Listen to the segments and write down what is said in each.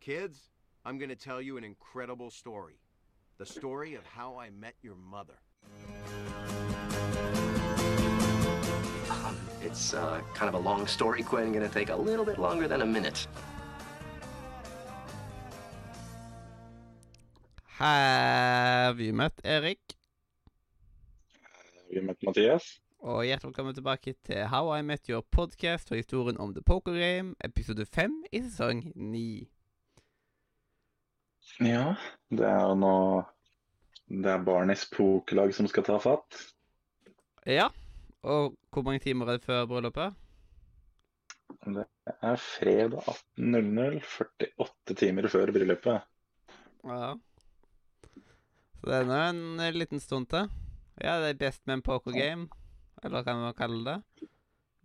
Kids, I'm going to tell you an incredible story. The story of how I met your mother. Um, it's uh, kind of a long story, Quinn. Gonna take a little bit longer than a minute. Have you met Erik? Vi har møtt Mathias. Og hjertelig velkommen tilbake til How I Met Your Podcast for historien om The Poker Game, episode fem i sesong ni. Ja, det er jo nå Det er Barneys pokerlag som skal ta fatt. Ja, og hvor mange timer er det før bryllupet? Det er fredag 18.00, 48 timer før bryllupet. Ja. Så det er nå en eh, liten stund til. Ja, det er best man poker game, eller hva kan man kalle det.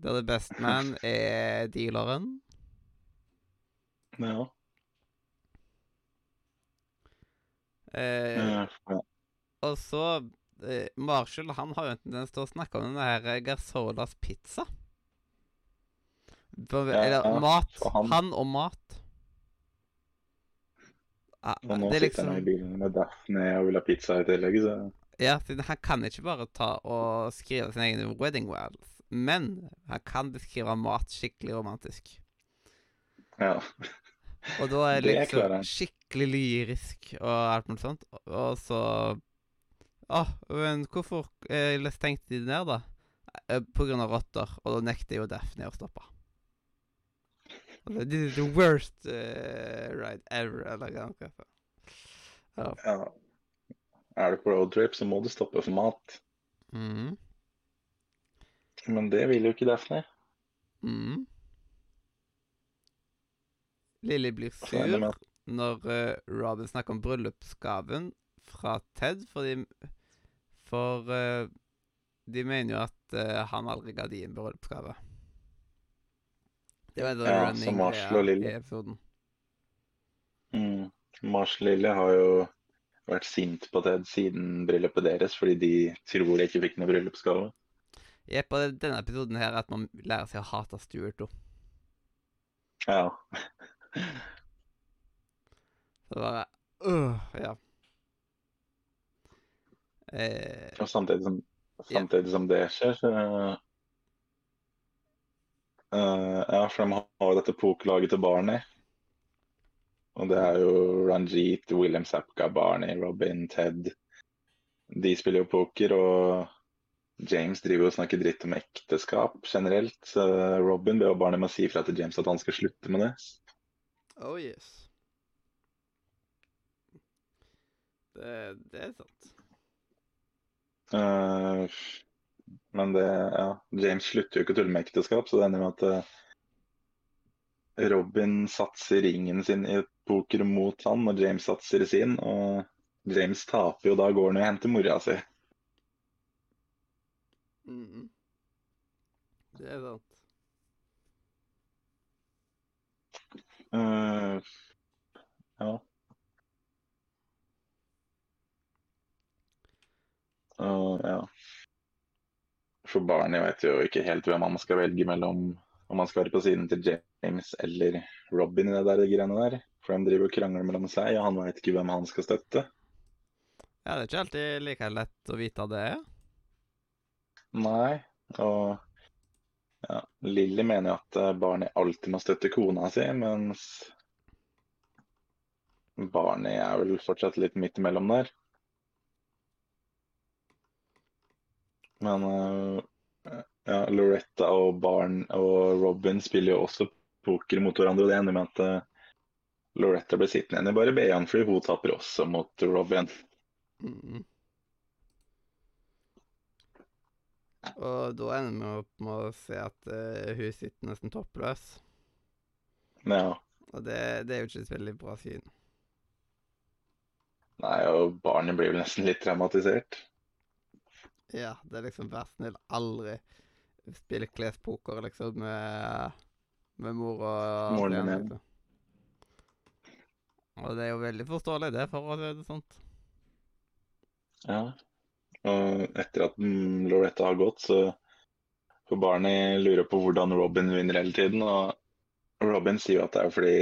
Der det best man er dealeren. Ja. Eh, og så eh, Marshall han har jo en tendens til å snakke om den her eh, pizza. For, Ja, eller ja, mat. han- Han og mat. Ja, Og nå er sitter liksom han i bilen med Daphne og vil ha pizza i tillegg, så Ja, siden han kan ikke bare ta og skrive sin egen wedding wells, men han kan beskrive mat skikkelig romantisk. ja. Og da er Det liksom skikkelig lyrisk og alt mulig sånt. Og så Å, men hvorfor eh, stengte de ned, da? Eh, På grunn av rotter. Og da nekter jo Daphne å stoppe. Det- This is the worst uh, ride ever, eller noe sånt. Ja. ja. Er du på roadtrip, så må du stoppe for mat. Mhm. Men det vil jo ikke Daphne. Mhm. Lily blir Så sur når eh, Robin snakker om bryllupsgaven fra Ted, fordi For eh, de mener jo at eh, han aldri ga de en bryllupsgave. Det var sånn Ja, running som Marshall og i episoden. Mm. Mars Lille har jo vært sint på Ted siden bryllupet deres, fordi de tror de ikke fikk noen bryllupsgave. Jepp, og det er denne episoden her at man lærer seg å hate Stuart òg. Ja. Så bare øh, Ja. Eh, Og samtidig som, samtidig som det skjer, så uh, Ja, for de har jo dette pokerlaget til Barney. Og det er jo Ranjit, William Sapka, Barney, Robin, Ted. De spiller jo poker, og James driver jo og snakker dritt om ekteskap generelt. Så Robin ber Barney med å si fra til James at han skal slutte med det. Oh yes. Det, det er sant. Uh, men det Ja, James slutter jo ikke å tulle med ekteskap, så det ender med at uh, Robin satser ringen sin i poker mot han, og James satser sin. Og James taper jo, da går han og henter mora si. Mm. Det er sant. Eh, ja. Uh, ja. For Barney vet jo ikke helt hvem han skal velge mellom om han skal være på siden til James eller Robin i det der greiene der. For de driver og krangler mellom seg, og han vet ikke hvem han skal støtte. Ja, det er ikke alltid like lett å vite det. Nei, og ja, Lilly mener at eh, Barney alltid må støtte kona si, mens Barney er vel fortsatt litt midt imellom der. Men eh, ja, Loretta og Barn og Robin spiller jo også poker mot hverandre, og det ender med at eh, Loretta blir sittende igjen i bare BH-en fordi hun taper også mot Robin. Mhm. Og da ender vi opp med å se at uh, hun sitter nesten toppløs. Ja, Og det, det er jo ikke et veldig bra syn. nei, og barnet blir vel nesten litt traumatisert. Ja, det er liksom vær snill, aldri spille klespoker, liksom, med, med mor og Moren din, ja. liksom. Og det er jo veldig forståelig, det, for å si det sånt. Ja. Og etter at Loretta har gått, så får Barney lure på hvordan Robin vinner hele tiden. Og Robin sier jo at det er fordi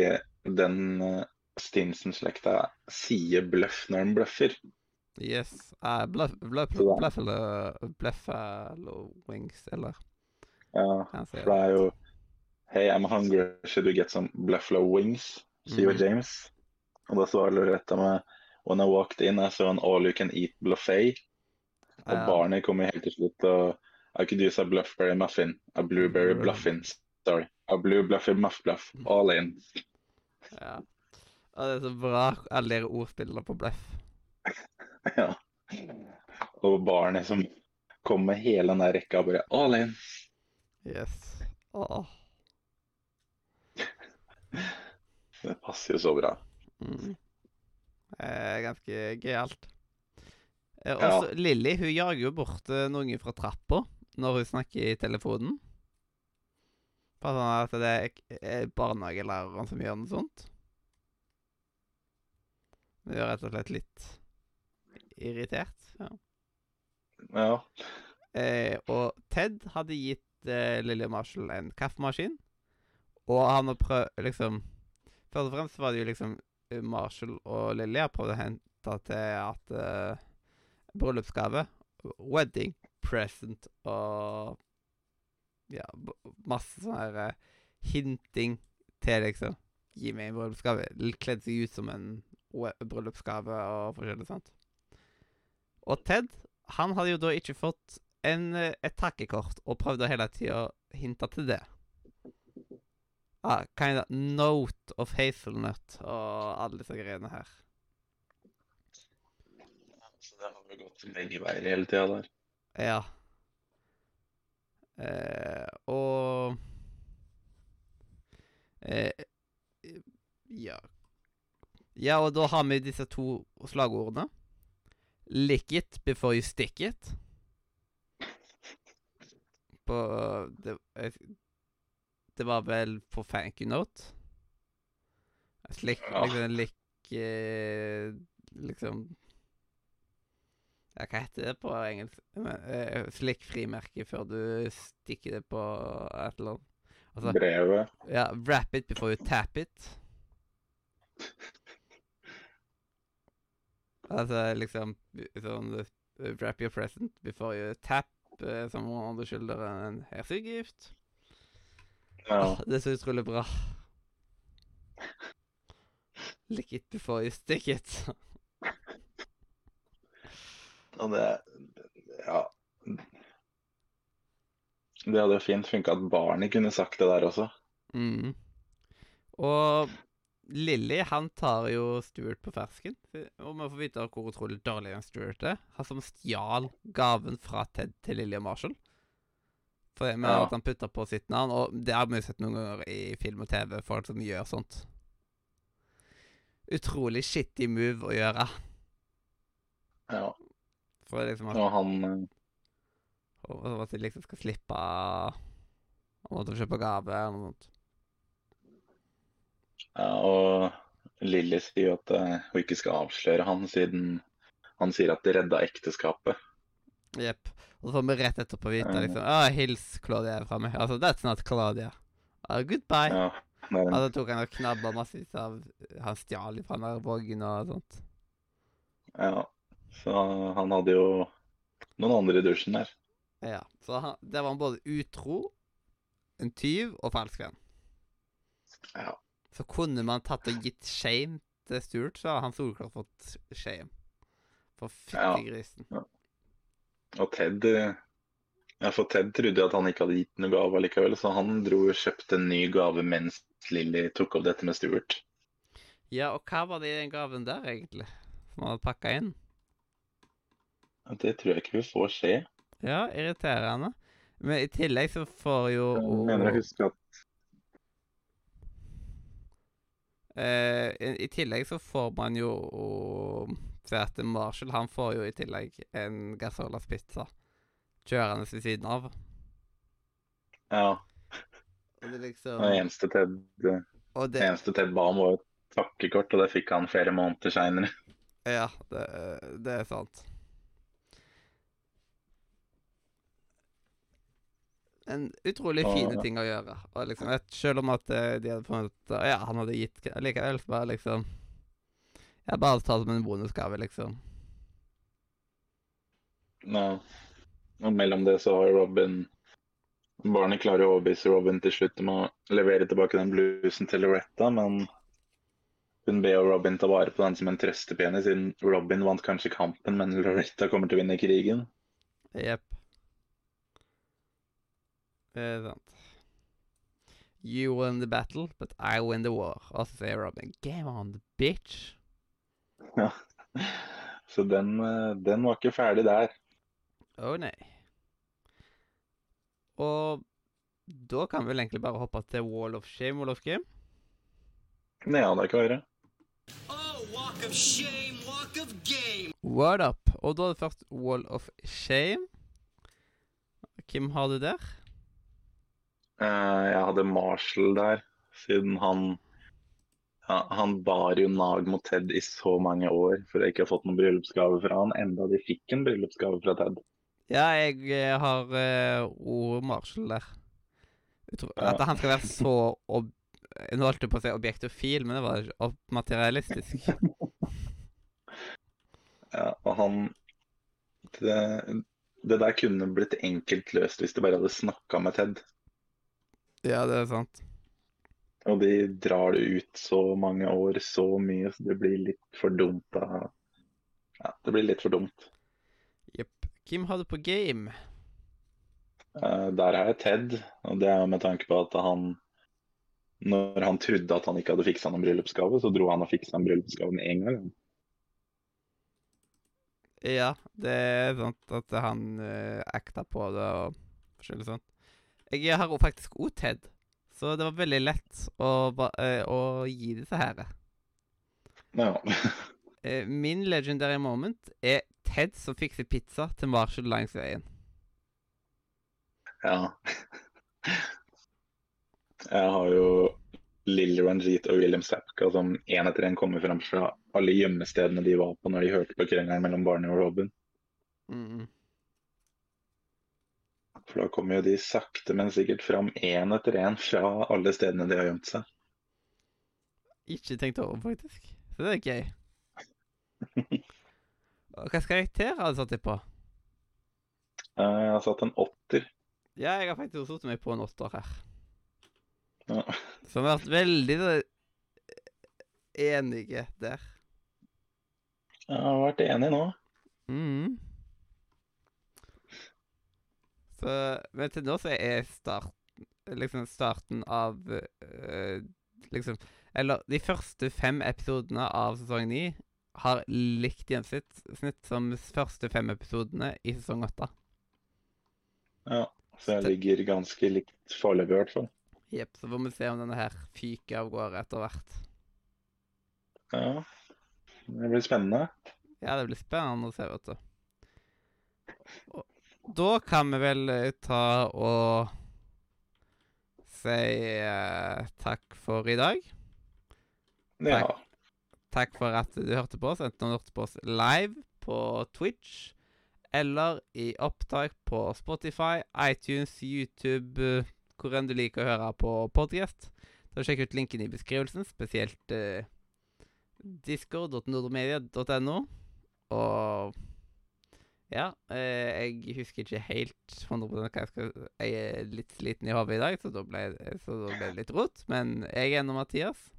den eh, Stinson-slekta sier bløff når den bløffer. Yes. Uh, da- bluff eller Bluffalo Wings, eller Ja, for det er jo Hey, I'm hungry. Should you get some Buffalo wings? sier mm. James. Og da svarer Loretta med When I walked in, I saw an all you can eat buffet. Og Ja. Barney kommer helt til slutt og I could use a bluffberry muffin. A blueberry Mm. bluffin. Sorry. A blue bluffy muff bluff. All in. Ja. Og det er så bra, alle de ordspillene på bløff. ja. Og Barney som kommer med hele den der rekka og bare all in. Yes. Åh. Det passer jo så bra. Mm. Eh, ganske gøyalt. Eh, Ja. også Lilly hun jager jo bort eh, noen fra trappa når hun snakker i telefonen. Bare sånn at det er er barnehagelæreren som gjør noe sånt. Det gjør rett og slett litt irritert. Ja. Ja. Eh, og Ted hadde gitt eh, Lilly Marshall en kaffemaskin. Og han har prøvd liksom Først og fremst var det jo liksom eh, Marshall og Lilly har prøvd å hente til at eh, Bryllupsgave, wedding present og Ja, masse sånn her eh, hinting til liksom Gi meg en bryllupsgave. Kledd seg ut som en bryllupsgave og forskjellig sånt. Og Ted, han hadde jo da ikke fått en, eh, et takkekort, og prøvde hele tida å hinte til det. Ah, kind of note of hazelnut og alle disse greiene her. Så det har gått begge veier hele tida der. Ja. Eh, og eh, Ja. Ja, og da har vi disse to slagordene. Lick it before you stick it. På Det, det var vel på thank you note. Slik, Ja. liksom lick eh, Liksom ja, Hva heter det på engelsk? Eh, Slikk frimerke før du stikker det på et eller annet. Altså, Brevet. ja, wrap it before you tap it. Altså liksom sånn eh, Wrap your present before you tap, eh, som om du skylder en hersegift. Ja. Oh, det er så utrolig bra. Lick it before you stick it. Og det Ja. Det hadde jo fint funka at barnet kunne sagt det der også. Mm. Og Lilly han tar jo Stuart på fersken. Og vi får vite hvor utrolig dårlig han Stuart er. Han som stjal gaven fra Ted til Lilly og Marshall. For med Ja. at han putter på sitt navn. Og det har vi sett noen ganger i film og TV, folk som gjør sånt. Utrolig shitty move å gjøre. Ja. For liksom at, Og han eh, og at de liksom skal slippe å måtte kjøpe gave eller noe sånt. Ja, og Lilly sier jo at eh, hun ikke skal avsløre han, siden han sier at det redda ekteskapet. Jepp. Og så får vi rett etterpå vite liksom ah, Hils Claudia fra meg. Altså, that's not Claudia. Uh, goodbye. Ja, er Altså tok han og knabba massevis av Han stjal fra voggen og sånt. ja. Så han hadde jo noen andre i dusjen der. Ja. Så han, det var han både utro, en tyv og falsk venn. Ja. Så kunne man tatt og gitt shame til Stuart, så hadde han solklart fått shame. For Ja. fyttegrisen. Og Ted Ja, for Ted trodde at han ikke hadde gitt noen gave likevel, så han dro og kjøpte en ny gave mens Lilly tok opp dette med Stuart. Ja, og hva var det i den gaven der, egentlig? Som han hadde pakka inn? Det tror jeg ikke vi får se. Ja, irriterende. Men i tillegg så får jo Jeg mener jeg husker at eh, i, I tillegg så får man jo Se at Marshall han får jo i tillegg en Gasolas pizza kjørende ved siden av. Ja, Og det liksom Og eneste Ted, Og det eneste Ted ba om, var et takkekort, og det fikk han flere måneder seinere. Ja, det, det er sant. En utrolig fine ting å gjøre. Og liksom, selv om at eh, de hadde funnet Ja, han hadde gitt Likevel så bare liksom Jeg bare tar det som en bonusgave, liksom. Nei. Og mellom det så har Robin Barnet klarer å overbevise Robin til slutt om å levere tilbake den blusen til Loretta, men hun ber Robin ta vare på den som en trøstepene, siden Robin vant kanskje kampen, men Loretta kommer til å vinne krigen. Jepp. Det er sant. You win the battle, but I win the war. Og så sier Robin, game on, bitch. Ja. Så den, eh, den var ikke ferdig der. Å nei. Og da kan vi vel egentlig bare hoppe til Wall of Shame, Wall of Game. Ja, det kan være. Oh, walk of shame, walk of game. Word up. Og da er det først Wall of Shame. Hvem har du der? Eh, Jeg hadde Marshall der, siden han ja, Han bar jo nag mot Ted i så mange år for jeg ikke har fått noen bryllupsgave fra han, enda de fikk en bryllupsgave fra Ted. Ja, jeg eh, har uh, Marshall der. At han skal være så ob Nå holdt jeg på å si objektofil, men det var ob materialistisk. Ja, og han det, det der kunne blitt enkelt løst hvis de bare hadde snakka med Ted. Ja, det er sant. Og de drar det ut så mange år, så mye, så det blir litt for dumt. Da. Ja, det blir litt for dumt. Jepp. Hvem har du på game? Uh, der er jeg Ted, og det er med tanke på at han Når han trodde at han ikke hadde fiksa noen bryllupsgave, så dro han og fiksa en bryllupsgave med en gang. Ja, det er sant at han uh, acta på det og forskjellig sånt. Jeg har jo faktisk òg Ted, så det var veldig lett å, eh, å gi disse her. Ja. Eh, min legendary moment er Ted som fikser pizza til Marshall langs veien. ja. Jeg har jo Lily Ranjit og William Sapka som én etter én kommer fram fra alle gjemmestedene de var på når de hørte på krangelen mellom Barney og Robin. Mm. For da kommer jo de sakte, men sikkert fram én etter én fra alle stedene de har gjemt seg. Ikke tenkt over, faktisk. Så det er gøy. Hvilken karakter har du satt deg på? Eh, Jeg har satt en åtter. Ja, jeg har faktisk satt meg på en åtter her. Ja. Som har vært veldig enige der. Jeg har vært enig nå. Mhm. Så, men til nå så er start, liksom starten av øh, Liksom Eller de første fem episodene av sesong ni har likt gjennomsnitt som de første fem episodene i sesong åtte. Ja, så jeg ligger ganske likt foreløpig, i hvert fall. Jepp, så får vi se om denne her fyker av gårde etter hvert. Ja, det blir spennende. Ja, det blir spennende å se, vet du. Og da kan vi vel eh, ta og si eh, takk for i dag. Ja. Takk for at du hørte på oss, enten du hørte på oss live på Twitch eller i opptak på Spotify, iTunes, YouTube, eh, hvor enn du liker å høre på podcast. Så Sjekk ut linken i beskrivelsen, spesielt eh, discord.nordmedia.no. Og ja, eh, jeg husker ikke helt 100 hva jeg skal Jeg er litt sliten i hodet i dag, så da ble, så da ble det litt rot. Men jeg er nå Mathias.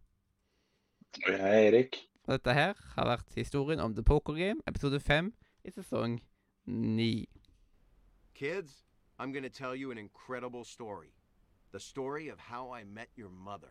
Og jeg er Erik. Og dette her har vært historien om The Poker Game, episode 5 i sesong 9. Kids, I'm gonna tell you an incredible story. The story of how I met your mother.